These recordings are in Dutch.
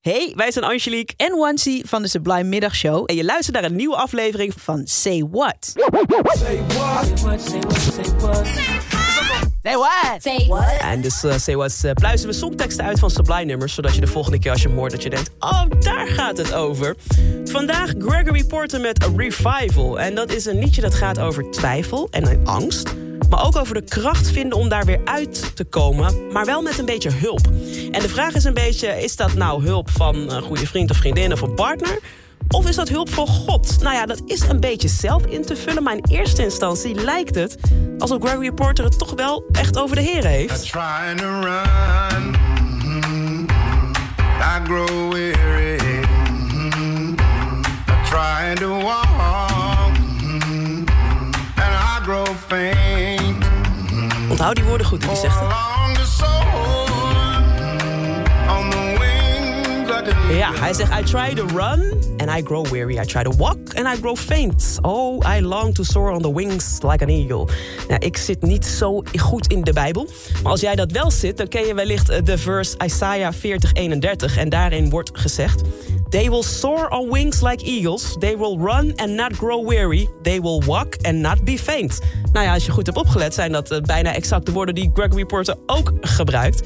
Hey, wij zijn Angelique en Wancy van de Sublime Middagshow. en je luistert naar een nieuwe aflevering van Van Say What. Say what? Say what? En dus uh, Say What uh, pluizen we songteksten uit van Sublime nummers, zodat je de volgende keer als je hem hoort dat je denkt, oh, daar gaat het over. Vandaag Gregory Porter met A Revival. En dat is een liedje dat gaat over twijfel en angst. Maar ook over de kracht vinden om daar weer uit te komen. Maar wel met een beetje hulp. En de vraag is een beetje, is dat nou hulp van een goede vriend of vriendin of een partner? Of is dat hulp van God? Nou ja, dat is een beetje zelf in te vullen. Maar in eerste instantie lijkt het alsof Gregory Porter het toch wel echt over de Heer heeft. Onthoud die woorden goed die hij zegt. Ja, hij zegt, I try to run and I grow weary. I try to walk and I grow faint. Oh, I long to soar on the wings like an eagle. Nou, ik zit niet zo goed in de Bijbel. Maar als jij dat wel zit, dan ken je wellicht eh, de verse Isaiah 40, 31. En daarin wordt gezegd... They will soar on wings like eagles. They will run and not grow weary. They will walk and not be faint. Nou ja, als je goed hebt opgelet, zijn dat eh, bijna exact de woorden die Gregory Porter ook gebruikt.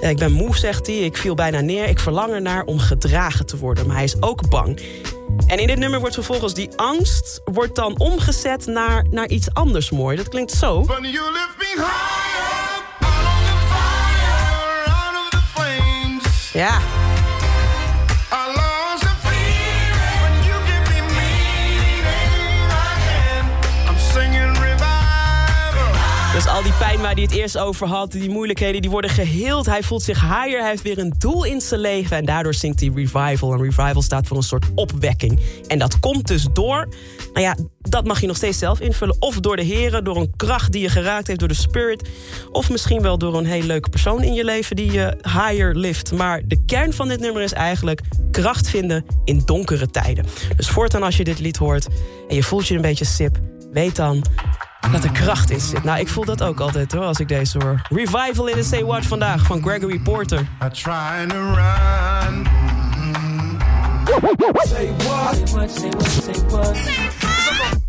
Eh, ik ben moe, zegt hij. Ik viel bijna neer. Ik verlang ernaar om gedragen te worden. Maar hij is ook bang. En in dit nummer wordt vervolgens die angst wordt dan omgezet naar, naar iets anders mooi. Dat klinkt zo. But dus al die pijn waar hij het eerst over had, die moeilijkheden, die worden geheeld. Hij voelt zich higher, hij heeft weer een doel in zijn leven. En daardoor zingt hij revival. En revival staat voor een soort opwekking. En dat komt dus door, nou ja, dat mag je nog steeds zelf invullen. Of door de heren, door een kracht die je geraakt heeft, door de spirit. Of misschien wel door een hele leuke persoon in je leven die je higher lift. Maar de kern van dit nummer is eigenlijk kracht vinden in donkere tijden. Dus voortaan als je dit lied hoort en je voelt je een beetje sip, weet dan dat er kracht in zit. Nou, ik voel dat ook altijd hoor, als ik deze hoor. Revival in the Say What vandaag van Gregory Porter. I trying to run.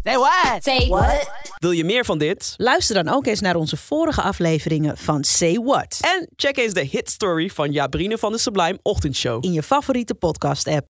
Say what? Say what? Wil je meer van dit? Luister dan ook eens naar onze vorige afleveringen van Say What. En check eens de hit story van Jabrine van de Sublime Ochtendshow. In je favoriete podcast app.